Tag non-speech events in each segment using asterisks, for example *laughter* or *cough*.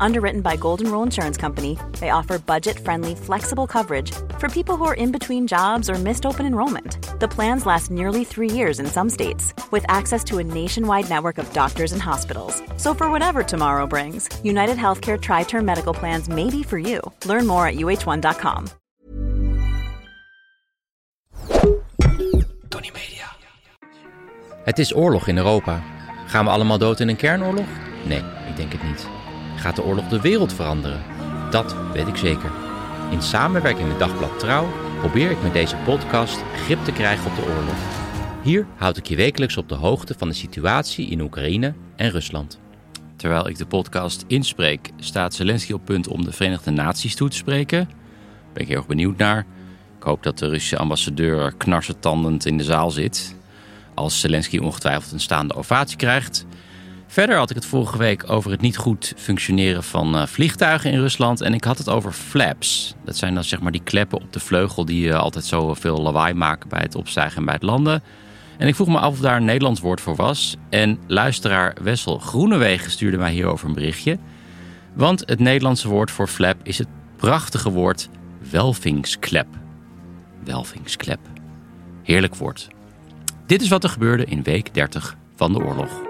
Underwritten by Golden Rule Insurance Company, they offer budget friendly, flexible coverage for people who are in between jobs or missed open enrollment. The plans last nearly three years in some states, with access to a nationwide network of doctors and hospitals. So, for whatever tomorrow brings, United Healthcare Tri Term Medical Plans may be for you. Learn more at uh1.com. Tony Media. Het is oorlog in Europa. Gaan we allemaal dood in een kernoorlog? Nee, ik denk het niet. Gaat de oorlog de wereld veranderen? Dat weet ik zeker. In samenwerking met Dagblad Trouw probeer ik met deze podcast grip te krijgen op de oorlog. Hier houd ik je wekelijks op de hoogte van de situatie in Oekraïne en Rusland. Terwijl ik de podcast inspreek, staat Zelensky op punt om de Verenigde Naties toe te spreken. Ben ik heel erg benieuwd naar. Ik hoop dat de Russische ambassadeur knarsetandend in de zaal zit. Als Zelensky ongetwijfeld een staande ovatie krijgt. Verder had ik het vorige week over het niet goed functioneren van uh, vliegtuigen in Rusland. En ik had het over flaps. Dat zijn dan zeg maar die kleppen op de vleugel die uh, altijd zo veel lawaai maken bij het opstijgen en bij het landen. En ik vroeg me af of daar een Nederlands woord voor was. En luisteraar Wessel Groenewegen stuurde mij hierover een berichtje. Want het Nederlandse woord voor flap is het prachtige woord welvingsklep. Welvingsklep. Heerlijk woord. Dit is wat er gebeurde in week 30 van de oorlog.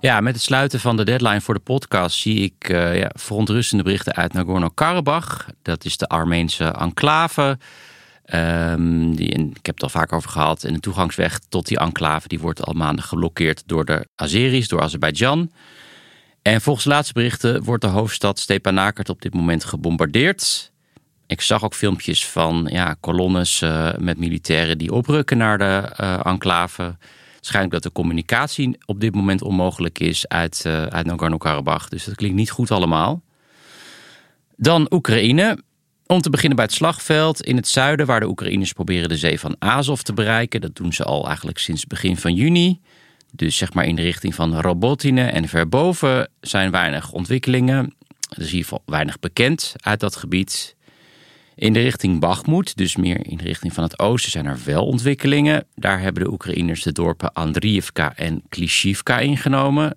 Ja, met het sluiten van de deadline voor de podcast zie ik uh, ja, verontrustende berichten uit Nagorno-Karabakh. Dat is de Armeense enclave. Um, die, ik heb het al vaak over gehad. En de toegangsweg tot die enclave die wordt al maanden geblokkeerd door de Azeris, door Azerbeidzjan. En volgens laatste berichten wordt de hoofdstad Stepanakert op dit moment gebombardeerd. Ik zag ook filmpjes van ja, kolonnes uh, met militairen die oprukken naar de uh, enclave. Schijnlijk dat de communicatie op dit moment onmogelijk is uit, uh, uit Nagorno-Karabakh. Dus dat klinkt niet goed allemaal. Dan Oekraïne. Om te beginnen bij het slagveld in het zuiden, waar de Oekraïners proberen de zee van Azov te bereiken. Dat doen ze al eigenlijk sinds begin van juni. Dus zeg maar in de richting van Robotine en verboven zijn weinig ontwikkelingen. Er is geval weinig bekend uit dat gebied. In de richting Bakhmut, dus meer in de richting van het oosten, zijn er wel ontwikkelingen. Daar hebben de Oekraïners de dorpen Andriivka en Klishivka ingenomen.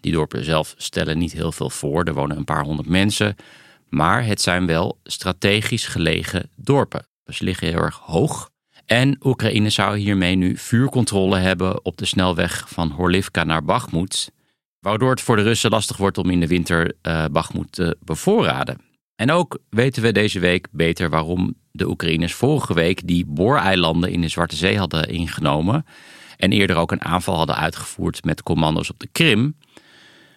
Die dorpen zelf stellen niet heel veel voor, er wonen een paar honderd mensen. Maar het zijn wel strategisch gelegen dorpen. Ze liggen heel erg hoog. En Oekraïne zou hiermee nu vuurcontrole hebben op de snelweg van Horlivka naar Bakhmut. Waardoor het voor de Russen lastig wordt om in de winter uh, te bevoorraden. En ook weten we deze week beter waarom de Oekraïners vorige week die booreilanden in de Zwarte Zee hadden ingenomen. En eerder ook een aanval hadden uitgevoerd met commando's op de Krim.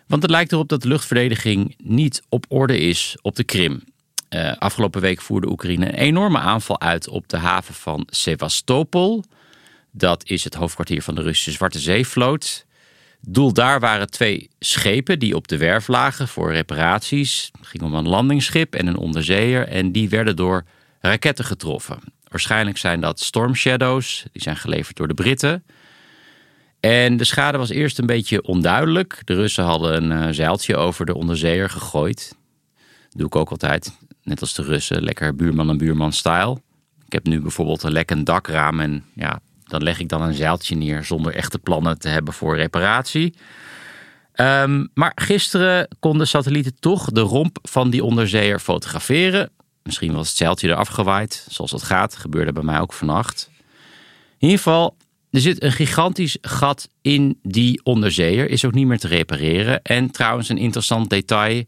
Want het lijkt erop dat de luchtverdediging niet op orde is op de Krim. Uh, afgelopen week voerde Oekraïne een enorme aanval uit op de haven van Sevastopol. Dat is het hoofdkwartier van de Russische Zwarte Zeevloot. Doel daar waren twee schepen die op de werf lagen voor reparaties. Het ging om een landingsschip en een onderzeeër en die werden door raketten getroffen. Waarschijnlijk zijn dat Storm Shadows, die zijn geleverd door de Britten. En de schade was eerst een beetje onduidelijk. De Russen hadden een uh, zeiltje over de onderzeeër gegooid. Dat doe ik ook altijd, net als de Russen, lekker buurman en buurman style. Ik heb nu bijvoorbeeld een lekkend dakraam en ja, dan leg ik dan een zeiltje neer zonder echte plannen te hebben voor reparatie. Um, maar gisteren konden satellieten toch de romp van die onderzeeër fotograferen. Misschien was het zeiltje eraf gewaaid, zoals dat gaat. Gebeurde bij mij ook vannacht. In ieder geval, er zit een gigantisch gat in die onderzeeër. Is ook niet meer te repareren. En trouwens, een interessant detail.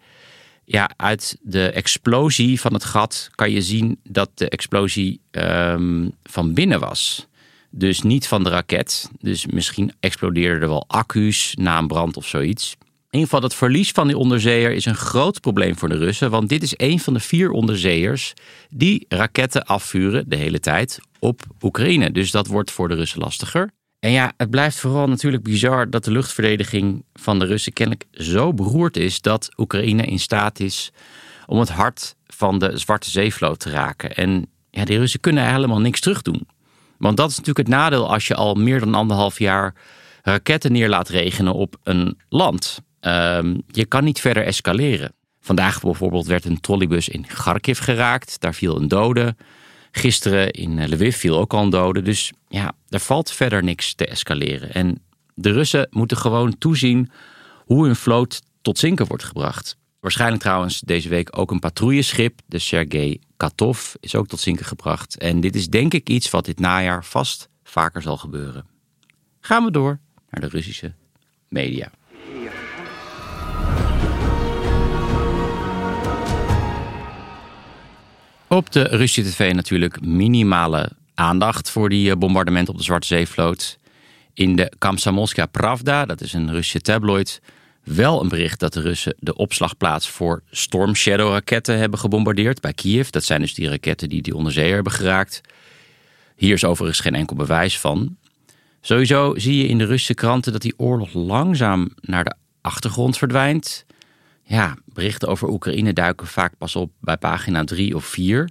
Ja, uit de explosie van het gat kan je zien dat de explosie um, van binnen was. Dus niet van de raket. Dus misschien explodeerden er wel accu's na een brand of zoiets. In het verlies van die onderzeeër is een groot probleem voor de Russen. Want dit is een van de vier onderzeeërs die raketten afvuren de hele tijd op Oekraïne. Dus dat wordt voor de Russen lastiger. En ja, het blijft vooral natuurlijk bizar dat de luchtverdediging van de Russen kennelijk zo beroerd is dat Oekraïne in staat is om het hart van de Zwarte Zeevloot te raken. En ja, de Russen kunnen helemaal niks terug doen. Want dat is natuurlijk het nadeel als je al meer dan anderhalf jaar raketten neer laat regenen op een land. Um, je kan niet verder escaleren. Vandaag bijvoorbeeld werd een trolleybus in Kharkiv geraakt. Daar viel een dode. Gisteren in Lviv viel ook al een dode. Dus ja, er valt verder niks te escaleren. En de Russen moeten gewoon toezien hoe hun vloot tot zinken wordt gebracht. Waarschijnlijk trouwens deze week ook een patrouilleschip, de Sergei Katov, is ook tot zinken gebracht. En dit is denk ik iets wat dit najaar vast vaker zal gebeuren. Gaan we door naar de Russische media. Op de Russische tv natuurlijk minimale aandacht voor die eh, bombardement op de Zwarte Zeevloot. In de Kamsamolska Pravda, dat is een Russische tabloid, wel een bericht dat de Russen de opslagplaats voor Storm Shadow raketten hebben gebombardeerd bij Kiev. Dat zijn dus die raketten die die onderzeeër hebben geraakt. Hier is overigens geen enkel bewijs van. Sowieso zie je in de Russische kranten dat die oorlog langzaam naar de achtergrond verdwijnt. Ja, berichten over Oekraïne duiken vaak pas op bij pagina 3 of 4.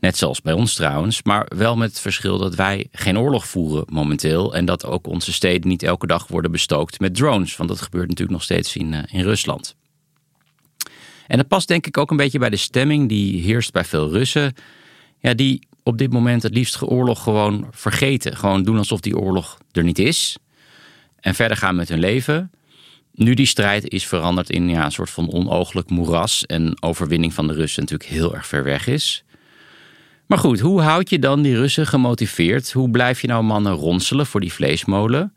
Net zoals bij ons trouwens, maar wel met het verschil dat wij geen oorlog voeren momenteel. En dat ook onze steden niet elke dag worden bestookt met drones. Want dat gebeurt natuurlijk nog steeds in, eh, in Rusland. En dat past denk ik ook een beetje bij de stemming die heerst bij veel Russen. Ja, die op dit moment het liefst oorlog gewoon vergeten. Gewoon doen alsof die oorlog er niet is. En verder gaan met hun leven. Nu die strijd is veranderd in ja, een soort van onooglijk moeras. En overwinning van de Russen natuurlijk heel erg ver weg is. Maar goed, hoe houd je dan die Russen gemotiveerd? Hoe blijf je nou mannen ronselen voor die vleesmolen?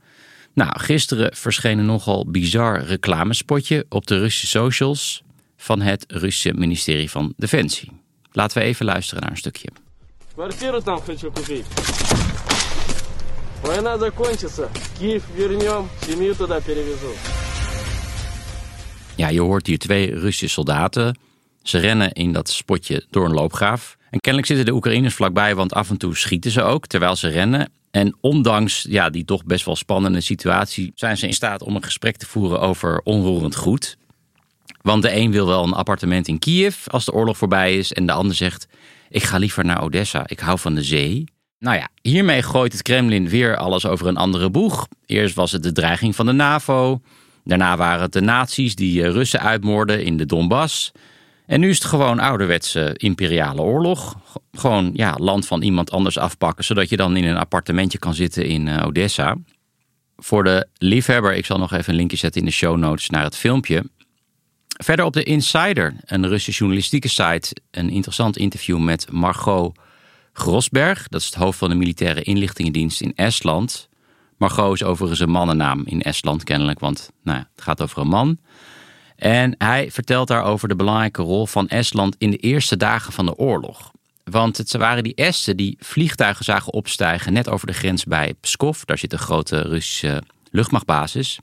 Nou, gisteren verscheen een nogal bizar reclamespotje op de Russische socials van het Russische ministerie van Defensie. Laten we even luisteren naar een stukje. Квартиру там хочу купить. Война закончится. Киев вернем, семью туда перевезу. Ja, je hoort hier twee Russische soldaten. Ze rennen in dat spotje door een loopgraaf. En kennelijk zitten de Oekraïners vlakbij, want af en toe schieten ze ook terwijl ze rennen. En ondanks ja, die toch best wel spannende situatie zijn ze in staat om een gesprek te voeren over onroerend goed. Want de een wil wel een appartement in Kiev als de oorlog voorbij is. En de ander zegt: Ik ga liever naar Odessa, ik hou van de zee. Nou ja, hiermee gooit het Kremlin weer alles over een andere boeg. Eerst was het de dreiging van de NAVO. Daarna waren het de nazi's die eh, Russen uitmoorden in de Donbass. En nu is het gewoon ouderwetse imperiale oorlog. Gewoon ja, land van iemand anders afpakken, zodat je dan in een appartementje kan zitten in eh, Odessa. Voor de liefhebber, ik zal nog even een linkje zetten in de show notes naar het filmpje. Verder op de Insider, een Russische journalistieke site, een interessant interview met Margot Grosberg. Dat is het hoofd van de militaire inlichtingendienst in Estland. Margot is overigens een mannennaam in Estland kennelijk, want nou het gaat over een man. En hij vertelt daarover de belangrijke rol van Estland in de eerste dagen van de oorlog. Want het waren die Esten die vliegtuigen zagen opstijgen net over de grens bij Pskov. Daar zit een grote Russische luchtmachtbasis.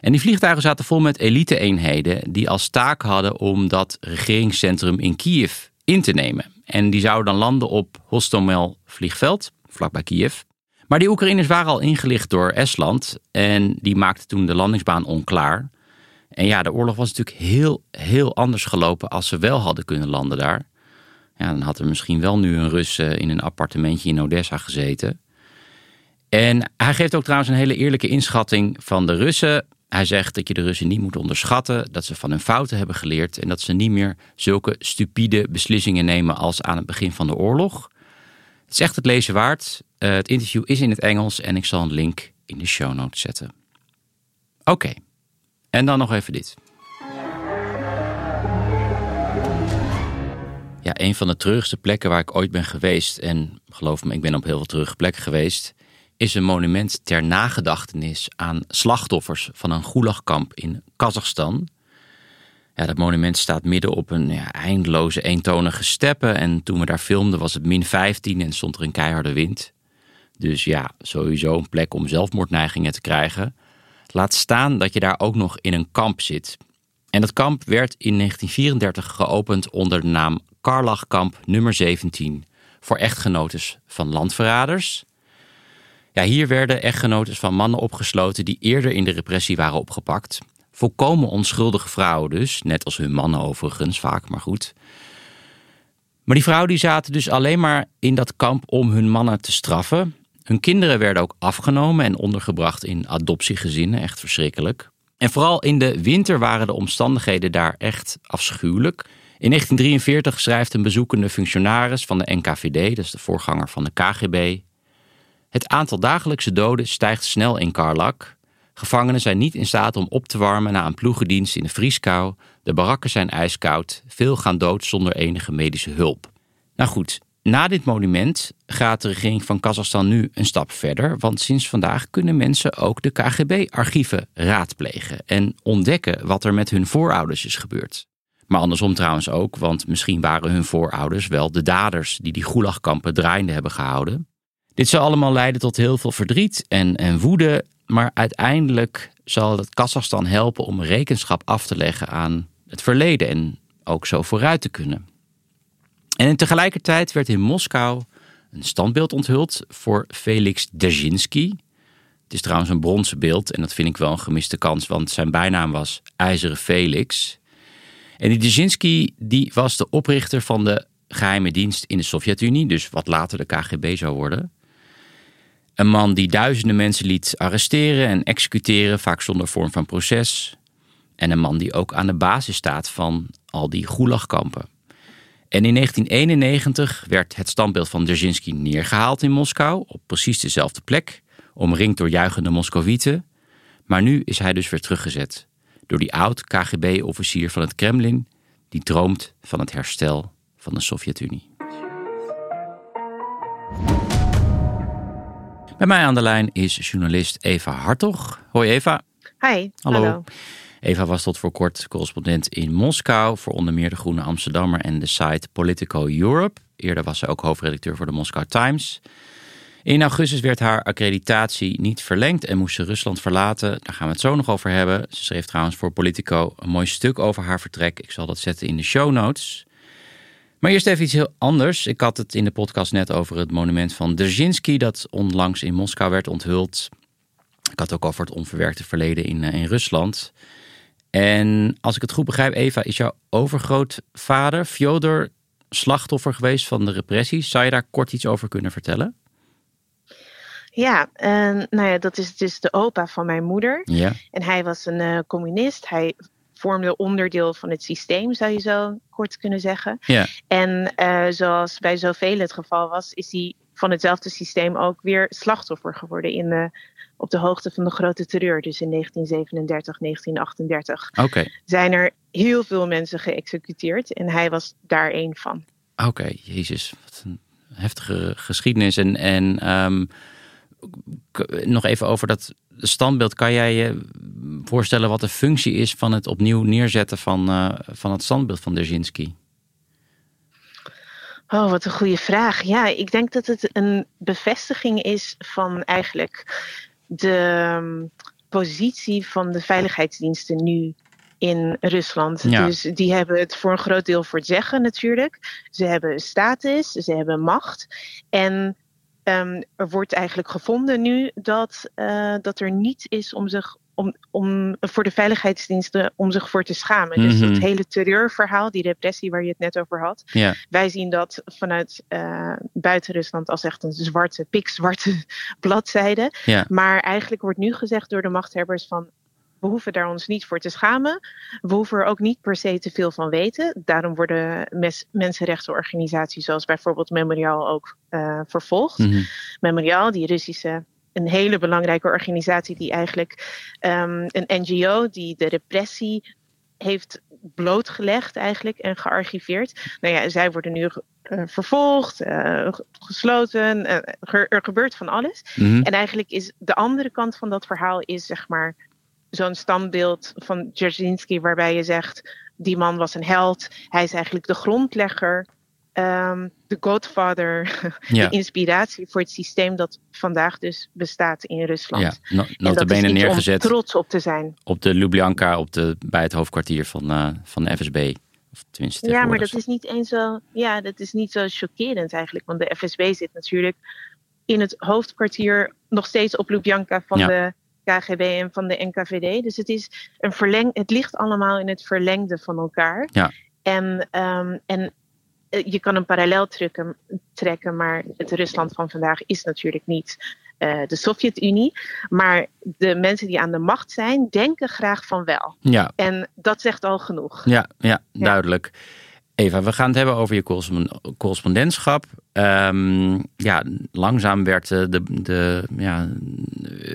En die vliegtuigen zaten vol met elite-eenheden die als taak hadden om dat regeringscentrum in Kiev in te nemen. En die zouden dan landen op Hostomel vliegveld, vlakbij Kiev. Maar die Oekraïners waren al ingelicht door Estland en die maakten toen de landingsbaan onklaar. En ja, de oorlog was natuurlijk heel, heel anders gelopen als ze wel hadden kunnen landen daar. Ja, dan had er misschien wel nu een Rus eh, in een appartementje in Odessa gezeten. En hij geeft ook trouwens een hele eerlijke inschatting van de Russen. Hij zegt dat je de Russen niet moet onderschatten, dat ze van hun fouten hebben geleerd en dat ze niet meer zulke stupide beslissingen nemen als aan het begin van de oorlog. Het is echt het lezen waard. Uh, het interview is in het Engels en ik zal een link in de show notes zetten. Oké, en dan nog even dit. Ja, een van de treurigste plekken waar ik ooit ben geweest, en geloof me, ik ben op heel veel terug plekken geweest, is een monument ter nagedachtenis aan slachtoffers van een gulagkamp in Kazachstan. Ja, dat monument staat midden op een ja, eindeloze eentonige steppen. En toen we daar filmden was het min 15 en stond er een keiharde wind. Dus ja, sowieso een plek om zelfmoordneigingen te krijgen. Laat staan dat je daar ook nog in een kamp zit. En dat kamp werd in 1934 geopend onder de naam Karlachkamp nummer 17 voor echtgenotes van landverraders. Ja, hier werden echtgenotes van mannen opgesloten die eerder in de repressie waren opgepakt. Volkomen onschuldige vrouwen dus, net als hun mannen overigens vaak, maar goed. Maar die vrouwen die zaten dus alleen maar in dat kamp om hun mannen te straffen. Hun kinderen werden ook afgenomen en ondergebracht in adoptiegezinnen, echt verschrikkelijk. En vooral in de winter waren de omstandigheden daar echt afschuwelijk. In 1943 schrijft een bezoekende functionaris van de NKVD, dat is de voorganger van de KGB. Het aantal dagelijkse doden stijgt snel in Karlak. Gevangenen zijn niet in staat om op te warmen na een ploegendienst in de vrieskou. De barakken zijn ijskoud. Veel gaan dood zonder enige medische hulp. Nou goed, na dit monument gaat de regering van Kazachstan nu een stap verder. Want sinds vandaag kunnen mensen ook de KGB-archieven raadplegen en ontdekken wat er met hun voorouders is gebeurd. Maar andersom trouwens ook, want misschien waren hun voorouders wel de daders die die gulagkampen draaiende hebben gehouden. Dit zal allemaal leiden tot heel veel verdriet en, en woede, maar uiteindelijk zal het Kazachstan helpen om rekenschap af te leggen aan het verleden en ook zo vooruit te kunnen. En tegelijkertijd werd in Moskou een standbeeld onthuld voor Felix Dzerzhinsky. Het is trouwens een bronzen beeld en dat vind ik wel een gemiste kans, want zijn bijnaam was IJzeren Felix. En die Dzerzhinsky die was de oprichter van de geheime dienst in de Sovjet-Unie, dus wat later de KGB zou worden. Een man die duizenden mensen liet arresteren en executeren, vaak zonder vorm van proces. En een man die ook aan de basis staat van al die gulagkampen. En in 1991 werd het standbeeld van Dzerzhinsky neergehaald in Moskou, op precies dezelfde plek, omringd door juichende Moscovieten. Maar nu is hij dus weer teruggezet door die oud-KGB-officier van het Kremlin, die droomt van het herstel van de Sovjet-Unie. Bij mij aan de lijn is journalist Eva Hartog. Hoi Eva. Hi. Hallo. Eva was tot voor kort correspondent in Moskou voor onder meer de Groene Amsterdammer en de site Politico Europe. Eerder was ze ook hoofdredacteur voor de Moscow Times. In augustus werd haar accreditatie niet verlengd en moest ze Rusland verlaten. Daar gaan we het zo nog over hebben. Ze schreef trouwens voor Politico een mooi stuk over haar vertrek. Ik zal dat zetten in de show notes. Maar eerst even iets heel anders. Ik had het in de podcast net over het monument van Dzerzhinsky dat onlangs in Moskou werd onthuld. Ik had het ook over het onverwerkte verleden in, eh, in Rusland. En als ik het goed begrijp, Eva, is jouw overgrootvader, Fyodor, slachtoffer geweest van de repressie. Zou je daar kort iets over kunnen vertellen? Ja, nou ja, dat is dus de opa van mijn moeder. Ja. En hij was een uh, communist. Hij vormde onderdeel van het systeem, zou je zo kort kunnen zeggen. Ja. En uh, zoals bij zoveel het geval was, is hij van hetzelfde systeem ook weer slachtoffer geworden in de op de hoogte van de grote terreur, dus in 1937, 1938. Oké. Zijn er heel veel mensen geëxecuteerd en hij was daar één van. Oké, jezus, wat een heftige geschiedenis. En, en um, nog even over dat standbeeld. Kan jij je voorstellen wat de functie is van het opnieuw neerzetten van, uh, van het standbeeld van Dzerzhinsky? Oh, wat een goede vraag. Ja, ik denk dat het een bevestiging is van eigenlijk de um, positie van de veiligheidsdiensten nu in Rusland. Ja. Dus die hebben het voor een groot deel voor het zeggen natuurlijk. Ze hebben status, ze hebben macht. En um, er wordt eigenlijk gevonden nu dat, uh, dat er niets is om zich om, om, voor de veiligheidsdiensten om zich voor te schamen. Mhm. Dus dat hele terreurverhaal, die repressie waar je het net over had. Ja. Wij zien dat vanuit uh, buiten Rusland als echt een zwarte, pikzwarte *laughs* bladzijde. Maar eigenlijk wordt nu gezegd door de machthebbers van we hoeven daar ons niet voor te schamen. We hoeven er ook niet per se te veel van weten. Daarom worden mes mensenrechtenorganisaties zoals bijvoorbeeld Memorial ook uh, vervolgd. Mhm. Memorial, die Russische een hele belangrijke organisatie die eigenlijk um, een NGO die de repressie heeft blootgelegd eigenlijk en gearchiveerd. Nou ja, zij worden nu uh, vervolgd, uh, gesloten, uh, er, er gebeurt van alles. Mhm. En eigenlijk is de andere kant van dat verhaal is zeg maar zo'n standbeeld van Dzerzhinsky waarbij je zegt die man was een held, hij is eigenlijk de grondlegger um, de godfather, *laughs* Ja. de inspiratie voor het systeem dat vandaag dus bestaat in Rusland. Ja, no, En dat is notabene iets neergezet om trots op te zijn. op de Lubjanka, op de, bij het hoofdkwartier van, uh, van de FSB. Of tenminste Ja, maar dat is niet eens zo. Ja, dat is niet zo chockerend eigenlijk. Want de FSB zit natuurlijk in het hoofdkwartier nog steeds op Lubjanka van Ja. de KGB en van de NKVD. Dus het is een verleng. Het ligt allemaal in het verlengde van elkaar. Ja. En, um, en je kan een parallel trekken, trekken, maar het Rusland van vandaag is natuurlijk niet de Sovjet-Unie. Maar de mensen die aan de macht zijn, denken graag van wel. Ja. En dat zegt al genoeg. Ja, ja, duidelijk. Eva, we gaan het hebben over je correspondentschap. Um, ja, langzaam werd, de, de, ja,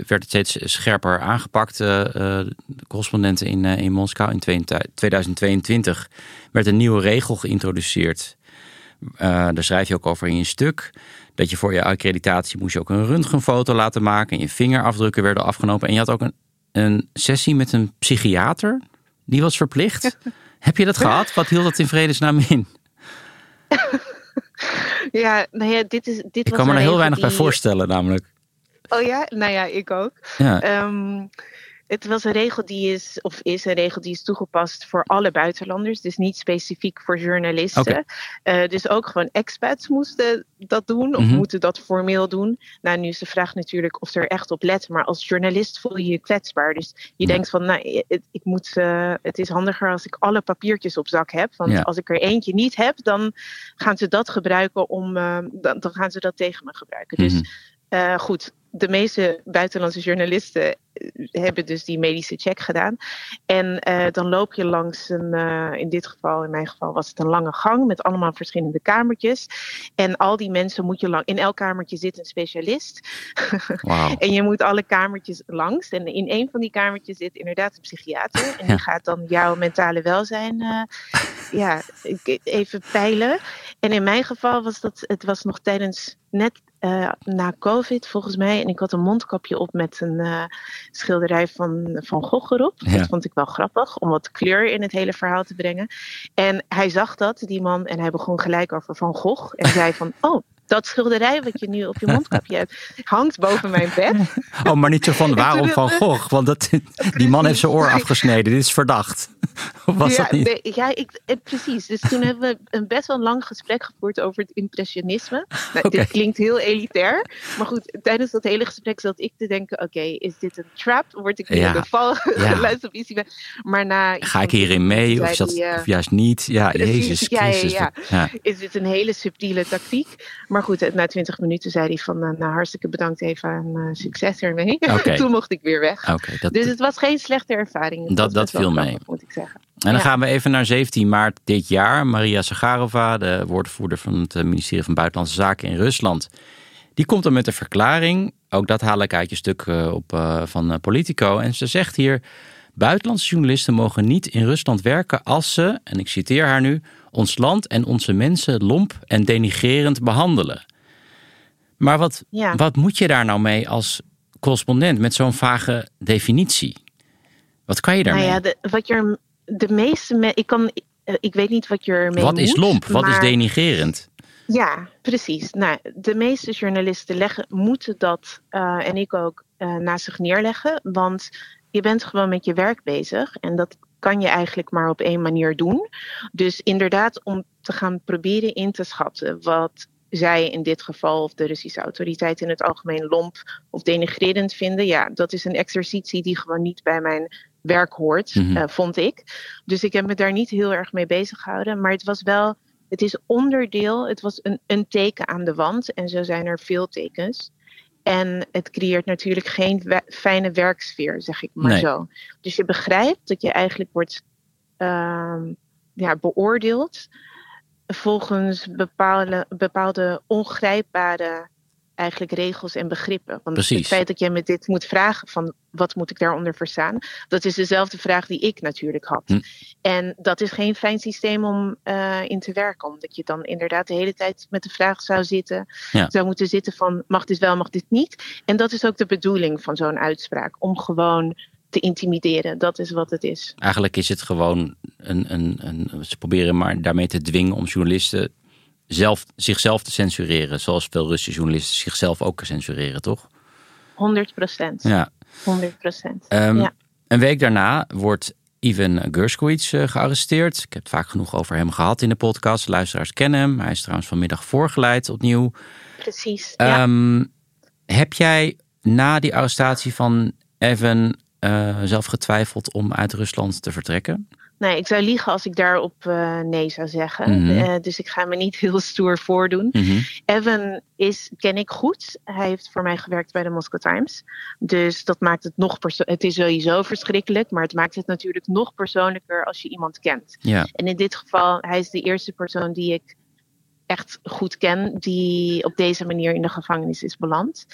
werd het steeds scherper aangepakt. Uh, de correspondenten in, uh, in Moskou in 2022 werd een nieuwe regel geïntroduceerd. Uh, daar schrijf je ook over in je stuk. Dat je voor je accreditatie moest je ook een röntgenfoto laten maken. En je vingerafdrukken werden afgenomen. En je had ook een, een sessie met een psychiater. Die was verplicht. *laughs* Heb je dat gehad? Wat hield dat in vredesnaam in? ja, nou ja, dit is. Dit ik kan me er heel weinig bij voorstellen, namelijk. Oh ja, nou ja, ik ook. Ja. Um, het was een regel die is, of is een regel die is toegepast voor alle buitenlanders. Dus niet specifiek voor journalisten. Uh, dus ook gewoon expats moesten dat doen, of mhm. moeten dat formeel doen. Nou, nu is de vraag natuurlijk of ze er echt op letten. Maar als journalist voel je je kwetsbaar. Dus je denkt van, nou, het, ik moet, uh, het is handiger als ik alle papiertjes op zak heb. Want als ik er eentje niet heb, dan gaan ze dat gebruiken om, uh, dan, dan, gaan ze dat tegen me gebruiken. Dus mhm. goed, de meeste buitenlandse journalisten eh, hebben dus die medische check gedaan. En uh, dan loop je langs een, uh, in dit geval, in mijn geval was het een lange gang met allemaal verschillende kamertjes. En al die mensen moet je lang, in elk kamertje zit een specialist. Wow. *laughs* en je moet alle kamertjes langs. En in een van die kamertjes zit inderdaad een psychiater. En die gaat dan jouw mentale welzijn uh, *laughs* ja, even peilen. En in mijn geval was dat, het was nog tijdens net uh, na COVID volgens mij. En ik had een mondkapje op met een uh, schilderij van Van Gogh erop. Dat vond ik wel grappig, om wat kleur in het hele verhaal te brengen. En hij zag dat, die man, en hij begon gelijk over Van Gogh. En zei van, *laughs* oh, dat schilderij wat je nu op je mondkapje hebt, hangt boven mijn bed. Oh, maar niet zo van *laughs* waarom Van Gogh? Want dat, *laughs* die man heeft zijn oor afgesneden. Dit is verdacht. *laughs* Of was ja, dat niet? Nee, ja, ik, eh, precies. Dus toen hebben we een best wel lang gesprek gevoerd over het impressionisme. Nou, Dit klinkt heel elitair. Maar goed, tijdens dat hele gesprek zat ik te denken: oké, is dit een trap? Word ik in de val geluisterd op iets? Maar na. Ga ik hierin mee? Of, dat, of juist niet? Ja, precies, Jezus Christus. Ja, ja, Is dit een hele subtiele tactiek? Maar goed, na twintig minuten zei hij van, nou hartstikke bedankt even en uh, succes ermee. Okay. *laughs* Toen mocht ik weer weg. Dat, dus het was geen slechte ervaring. Het dat dat viel mee. Ik zeggen. En dan gaan we even naar 17 maart dit jaar. Maria Sagarova, de woordvoerder van het eh, ministerie van Buitenlandse Zaken in Rusland. Die komt dan met een verklaring. Ook dat haal ik uit je stuk op, uh, van Politico. En ze zegt hier... Buitenlandse journalisten mogen niet in Rusland werken als ze, en ik citeer haar nu, ons land en onze mensen lomp en denigrerend behandelen. Maar wat, wat moet je daar nou mee als correspondent met zo'n vage definitie? Wat kan je daarmee? Nou ja, de, wat je de meeste. ik, kan, eh, ik weet niet wat je ermee Wat is lomp? Wat is denigrerend? Ja, precies. Nou, de meeste journalisten leggen, moeten dat, uh, en ik ook, uh, naast zich neerleggen. Want je bent gewoon met je werk bezig. En dat kan je eigenlijk maar op één manier doen. Dus inderdaad, om te gaan proberen in te schatten wat zij in dit geval, of de Russische autoriteiten in het algemeen, lomp of denigrerend vinden. Ja, dat is een exercitie die gewoon niet bij mijn werk hoort, mm vond ik. Dus ik heb me daar niet heel erg mee bezig gehouden. Maar het was wel, het is onderdeel, het was een, een teken aan de wand. En zo zijn er veel tekens. En het creëert natuurlijk geen fijne werksfeer, zeg ik maar zo. Dus je begrijpt dat je eigenlijk wordt uh, ja, beoordeeld volgens bepaalde, bepaalde ongrijpbare eigenlijk regels en begrippen. Want Precies. het feit dat jij me dit moet vragen van wat moet ik daaronder verstaan, dat is dezelfde vraag die ik natuurlijk had. Hm. En dat is geen fijn systeem om uh, in te werken, omdat je dan inderdaad de hele tijd met de vraag zou zitten, zou moeten zitten van mag dit wel, mag dit niet. En dat is ook de bedoeling van zo'n uitspraak, om gewoon te intimideren. Dat is wat het is. Eigenlijk is het gewoon een, een, een, ze proberen maar daarmee te dwingen om journalisten zelf, zichzelf te censureren. Zoals veel Russische journalisten zichzelf ook censureren, toch? 100 procent. Ja. 100 procent. Um, ja. Een week daarna wordt Ivan Gershkovich uh, gearresteerd. Ik heb het vaak genoeg over hem gehad in de podcast. Luisteraars kennen hem. Hij is trouwens vanmiddag voorgeleid opnieuw. Precies. Um, ja. Heb jij na die arrestatie van Evan uh, zelf getwijfeld om uit Rusland te vertrekken? Nee, ik zou liegen als ik daarop uh, nee zou zeggen. Mhm. Uh, dus ik ga me niet *laughs* heel stoer voordoen. Mhm. Evan is, ken ik goed. Hij heeft voor mij gewerkt bij de Moscow Times. Dus dat maakt het nog persoonlijker. Het is sowieso verschrikkelijk, maar het maakt het natuurlijk nog persoonlijker als je iemand kent. Ja. En in dit geval, hij is de eerste persoon die ik echt goed ken, die op deze manier in de gevangenis is beland.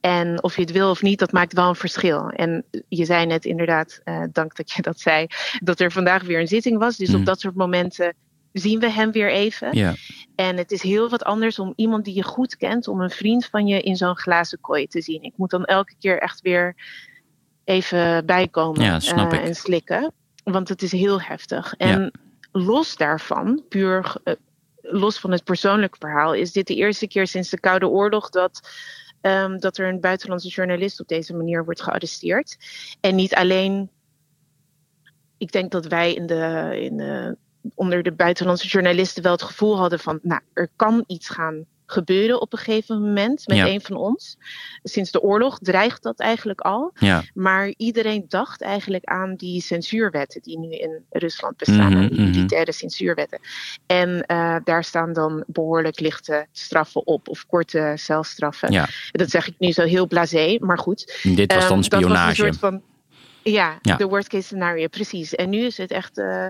En of je het wil of niet, dat maakt wel een verschil. En je zei net inderdaad, uh, dank dat je dat zei, dat er vandaag weer een zitting was. Dus Mm. op dat soort momenten zien we hem weer even. Ja. En het is heel wat anders om iemand die je goed kent, om een vriend van je in zo'n glazen kooi te zien. Ik moet dan elke keer echt weer even bijkomen Ja, snap uh, ik. en slikken. Want het is heel heftig. En Ja. los daarvan, puur uh, los van het persoonlijke verhaal, is dit de eerste keer sinds de Koude Oorlog dat, um, dat er een buitenlandse journalist op deze manier wordt gearresteerd. En niet alleen. Ik denk dat wij in de, in de, onder de buitenlandse journalisten wel het gevoel hadden van, nou, er kan iets gaan gebeuren op een gegeven moment met Ja. een van ons. Sinds de oorlog dreigt dat eigenlijk al. Ja. Maar iedereen dacht eigenlijk aan die censuurwetten die nu in Rusland bestaan, Mhm, die mhm. militaire censuurwetten. En uh, daar staan dan behoorlijk lichte straffen op, of korte celstraffen. Ja. Dat zeg ik nu zo heel blasé, maar goed. Dit was dan Um, dat was spionage. een soort van, ja, de worst case scenario, precies. En nu is het echt uh,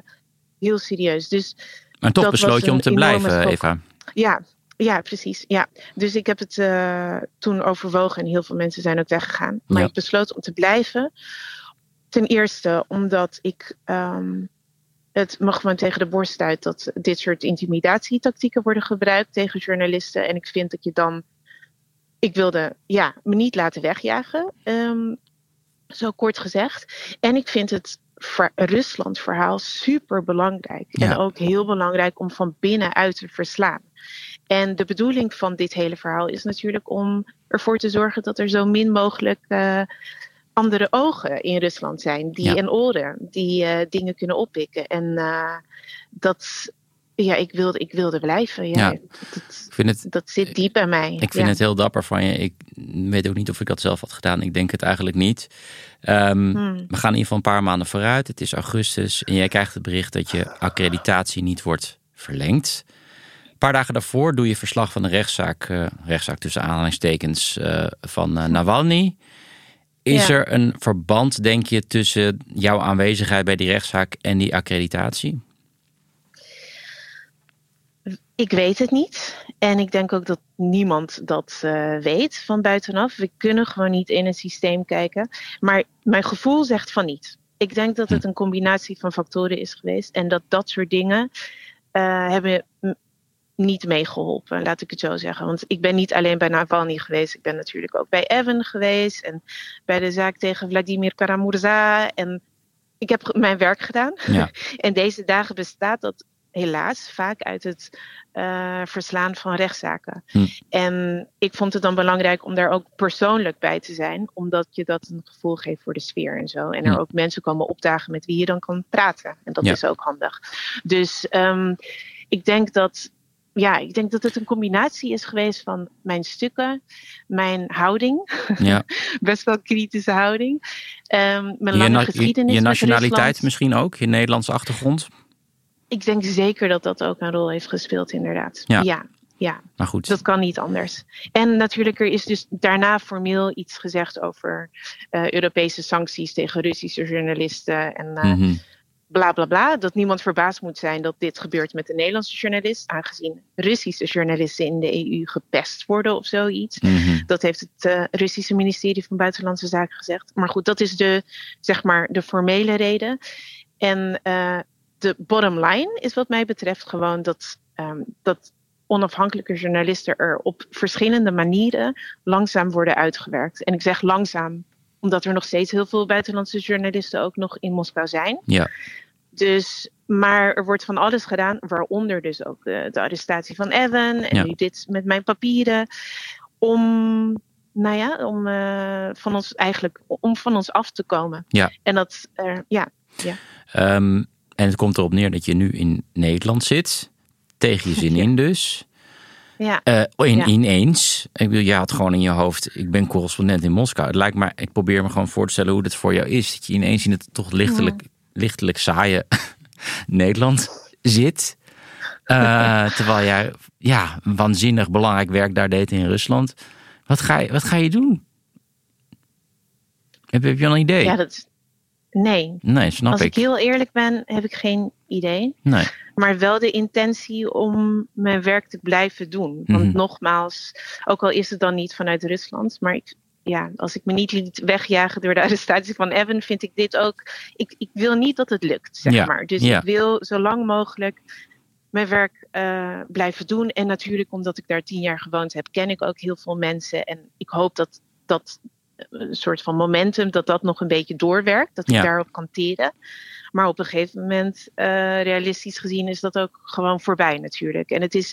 heel serieus. Dus maar toch besloot was je om te blijven, schok. Eva. ja, ja, precies. Ja. Dus ik heb het uh, toen overwogen en heel veel mensen zijn ook weggegaan. Maar Ja. ik besloot om te blijven. Ten eerste omdat ik um, het me gewoon tegen de borst uit dat dit soort intimidatietactieken worden gebruikt tegen journalisten. En ik vind dat je dan. Ik wilde ja, me niet laten wegjagen, um, zo kort gezegd. En ik vind het Rusland-verhaal super belangrijk. Ja. En ook heel belangrijk om van binnenuit te verslaan. En de bedoeling van dit hele verhaal is natuurlijk om ervoor te zorgen dat er zo min mogelijk uh, andere ogen in Rusland zijn. Die, Ja. En oren die uh, dingen kunnen oppikken. En uh, dat, ja, ik wilde, ik wilde blijven. Ja, Ja. Dat, Ik vind het, dat zit diep bij mij. ik vind ja. het heel dapper van je. Ik weet ook niet of ik dat zelf had gedaan. Ik denk het eigenlijk niet. Um, Hmm. We gaan in ieder geval een paar maanden vooruit. Het is augustus en jij krijgt het bericht dat je accreditatie niet wordt verlengd. Een paar dagen daarvoor doe je verslag van de rechtszaak, uh, rechtszaak tussen aanhalingstekens, uh, van uh, Navalny. Is Ja. er een verband, denk je, tussen jouw aanwezigheid bij die rechtszaak en die accreditatie? Ik weet het niet. En ik denk ook dat niemand dat uh, weet van buitenaf. We kunnen gewoon niet in het systeem kijken. Maar mijn gevoel zegt van niet. Ik denk dat het een combinatie van factoren is geweest. En dat dat soort dingen uh, hebben niet meegeholpen, laat ik het zo zeggen. Want ik ben niet alleen bij Navalny geweest. Ik ben natuurlijk ook bij Evan geweest. En bij de zaak tegen Vladimir Karamurza. En ik heb mijn werk gedaan. Ja. *laughs* en deze dagen bestaat dat helaas vaak uit het uh, verslaan van rechtszaken. Hm. En ik vond het dan belangrijk om daar ook persoonlijk bij te zijn, omdat je dat een gevoel geeft voor de sfeer en zo. En er Hm. ook mensen komen opdagen met wie je dan kan praten. En dat Ja. is ook handig. Dus um, ik denk dat. Ja, ik denk dat het een combinatie is geweest van mijn stukken, mijn houding, Ja. *laughs* best wel kritische houding, um, mijn Je, lange na- geschiedenis. je nationaliteit misschien ook, je Nederlandse achtergrond. Ik denk zeker dat dat ook een rol heeft gespeeld, inderdaad. Ja. ja, ja. Maar goed, Dat kan niet anders. En natuurlijk, er is dus daarna formeel iets gezegd over uh, Europese sancties tegen Russische journalisten en uh, Mhm. Bla bla bla. Dat niemand verbaasd moet zijn dat dit gebeurt met een Nederlandse journalist, aangezien Russische journalisten in de EU gepest worden of zoiets. Mhm. Dat heeft het uh, Russische ministerie van Buitenlandse Zaken gezegd. Maar goed, dat is de, zeg maar, de formele reden. En uh, de bottom line is wat mij betreft gewoon dat, um, dat onafhankelijke journalisten er op verschillende manieren langzaam worden uitgewerkt. En ik zeg langzaam, omdat er nog steeds heel veel buitenlandse journalisten ook nog in Moskou zijn. Ja. Dus, maar er wordt van alles gedaan, waaronder dus ook de, de arrestatie van Evan en Ja. nu dit met mijn papieren, om, nou ja, om uh, van ons eigenlijk, om van ons af te komen. Ja. En dat, uh, ja, ja. Um, en het komt erop neer dat je nu in Nederland zit. Tegen je zin *laughs* Ja. in dus. Ja. Uh, in, Ja. Ineens. Ik bedoel, je had gewoon in je hoofd... Ik ben correspondent in Moskou. Het lijkt me... Ik probeer me gewoon voor te stellen hoe het voor jou is. Dat je ineens in het toch lichtelijk, lichtelijk saaie *laughs* Nederland zit. Uh, *laughs* terwijl jij ja, waanzinnig belangrijk werk daar deed in Rusland. Wat ga je, wat ga je doen? Heb, heb je al een idee? Ja, dat, nee. Nee, snap Als ik. ik heel eerlijk ben, heb ik geen idee. Nee. Maar wel de intentie om mijn werk te blijven doen. Want Mhm. nogmaals, ook al is het dan niet vanuit Rusland, maar ik, ja, als ik me niet liet wegjagen door de *laughs* arrestatie van Evan, vind ik dit ook. Ik, ik wil niet dat het lukt, zeg Ja, maar. Dus ja. ik wil zo lang mogelijk mijn werk eh, blijven doen. En natuurlijk, omdat ik daar tien jaar gewoond heb, ken ik ook heel veel mensen. En ik hoop dat dat een soort van momentum, dat dat nog een beetje doorwerkt. Dat ik Ja. daarop kan teren. Maar op een gegeven moment, eh, realistisch gezien, is dat ook gewoon voorbij natuurlijk. En het is,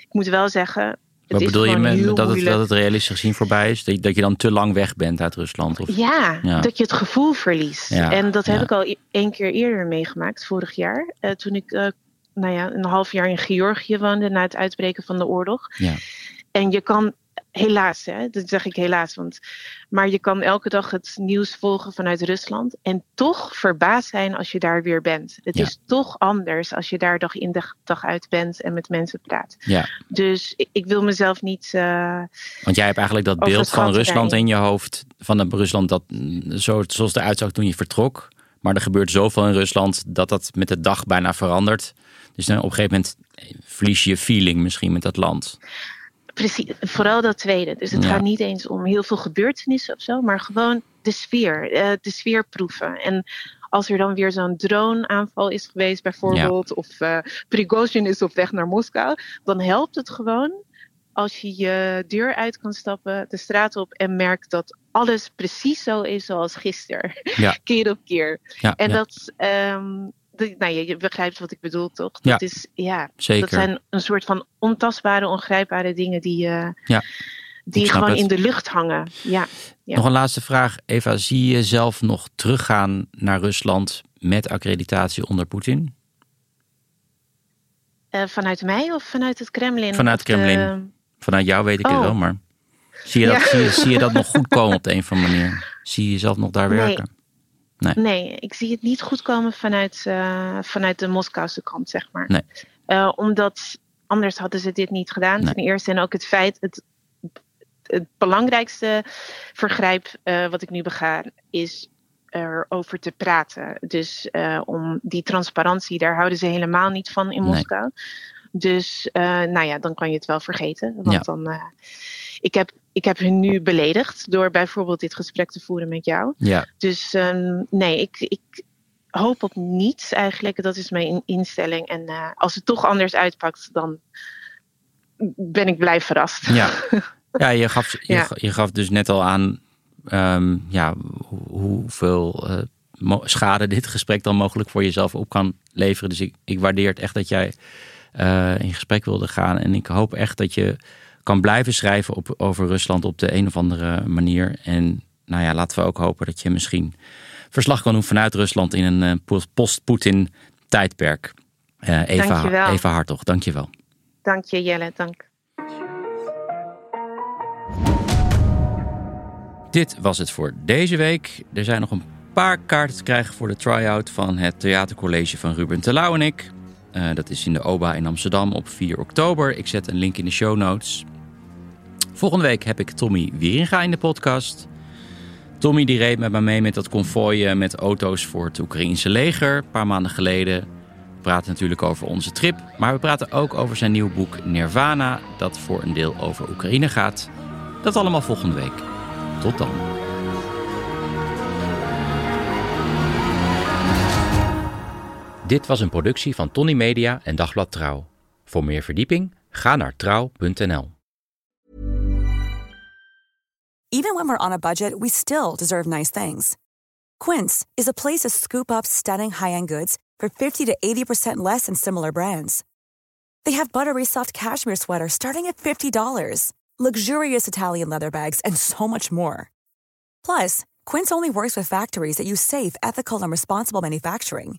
ik moet wel zeggen. Het Wat bedoel je met dat het, dat het realistisch gezien voorbij is? Dat je, dat je dan te lang weg bent uit Rusland? Of? Ja, Ja. dat je het gevoel verliest. Ja, En dat heb ik al e- één keer eerder meegemaakt, vorig jaar. eh, toen ik eh, nou ja, een half jaar in Georgië woonde na het uitbreken van de oorlog. Ja. En je kan, helaas, hè, dat zeg ik helaas, want, maar je kan elke dag het nieuws volgen vanuit Rusland. En toch verbaasd zijn als je daar weer bent. Het Ja. is toch anders als je daar dag in dag, dag uit bent en met mensen praat. Ja. Dus ik, ik wil mezelf niet. eh, Want jij hebt eigenlijk dat beeld van Rusland in je hoofd. Van het Rusland dat mm, zo, zoals het eruit zag toen je vertrok. Maar er gebeurt zoveel in Rusland dat dat met de dag bijna verandert. Dus dan op een gegeven moment verlies je je feeling misschien met dat land. Precies, vooral dat tweede. Dus het Ja. gaat niet eens om heel veel gebeurtenissen of zo, maar gewoon de sfeer, eh, de sfeer proeven. En als er dan weer zo'n drone-aanval is geweest, bijvoorbeeld, of eh Prigozhin is op weg naar Moskou, dan helpt het gewoon als je je deur uit kan stappen, de straat op en merkt dat alles precies zo is zoals gisteren. Ja. *laughs* keer op keer. En dat, ehm, de- nou, je, je begrijpt wat ik bedoel, toch? Ja. Dat is, ja, zeker. dat zijn een soort van ontastbare, ongrijpbare dingen die, eh, Ja, die gewoon het. in de lucht hangen. Ja. ja. Nog een laatste vraag. Eva, zie je jezelf nog teruggaan naar Rusland met accreditatie onder Poetin? Eh, vanuit mij of vanuit het Kremlin? Vanuit het Kremlin. de- Vanuit jou weet ik het Oh. wel, maar zie je, dat, zie, je, zie je dat nog goed komen op de een of andere manier? Zie je jezelf nog daar Nee. werken? Nee, ik zie het niet goed komen vanuit, eh, vanuit de Moskouse kant, zeg maar. Nee. Eh, omdat anders hadden ze dit niet gedaan. Nee. Ten eerste en ook het feit, het, het belangrijkste vergrijp eh, wat ik nu bega, is erover te praten. Dus om die transparantie, daar houden ze helemaal niet van in. Moskou. Dus nou ja, dan kan je het wel vergeten. Want Ja. dan, ik, heb, ik heb hun nu beledigd door bijvoorbeeld dit gesprek te voeren met jou. Ja, Dus ehm, nee, ik, ik hoop op niets eigenlijk. Dat is mijn in- instelling. En eh, als het toch anders uitpakt, dan ben ik blij verrast. Ja, *laughs* ja, je, gaf, je, Ja. je gaf dus net al aan ehm, ja, hoe- hoeveel eh, schade dit gesprek dan mogelijk voor jezelf op kan leveren. Dus ik, ik waardeer het echt dat jij eh, in gesprek wilde gaan. En ik hoop echt dat je kan blijven schrijven op, over Rusland op de een of andere manier. En nou ja, laten we ook hopen dat je misschien verslag kan doen vanuit Rusland in een eh, post- post-Poetin tijdperk. Eh Eva, Dankjewel. Eva Hartog, dankjewel. Dank je Jelle, dank. Dit was het voor deze week. Er zijn nog een paar kaarten te krijgen voor de try-out van het theatercollege van Ruben Terlouw en ik. Eh, dat is in de OBA in Amsterdam op 4 oktober. Ik zet een link in de show notes. Volgende week heb ik Tommy Wieringa in de podcast. Tommy die reed met me mee met dat konvooi eh, met auto's voor het Oekraïense leger. Een paar maanden geleden. We praten natuurlijk over onze trip. Maar we praten ook over zijn nieuw boek Nirvana. Dat voor een deel over Oekraïne gaat. Dat allemaal volgende week. Tot dan. Dit was een productie van Tony Media en Dagblad Trouw. Voor meer verdieping ga naar trouw.nl. Even when we're on a budget, we still deserve nice things. Quince is a place to scoop up stunning high-end goods for 50 to 80% less than similar brands. They have buttery soft cashmere sweaters starting at $50, luxurious Italian leather bags, and so much more. Plus, Quince only works with factories that use safe, ethical, and responsible manufacturing.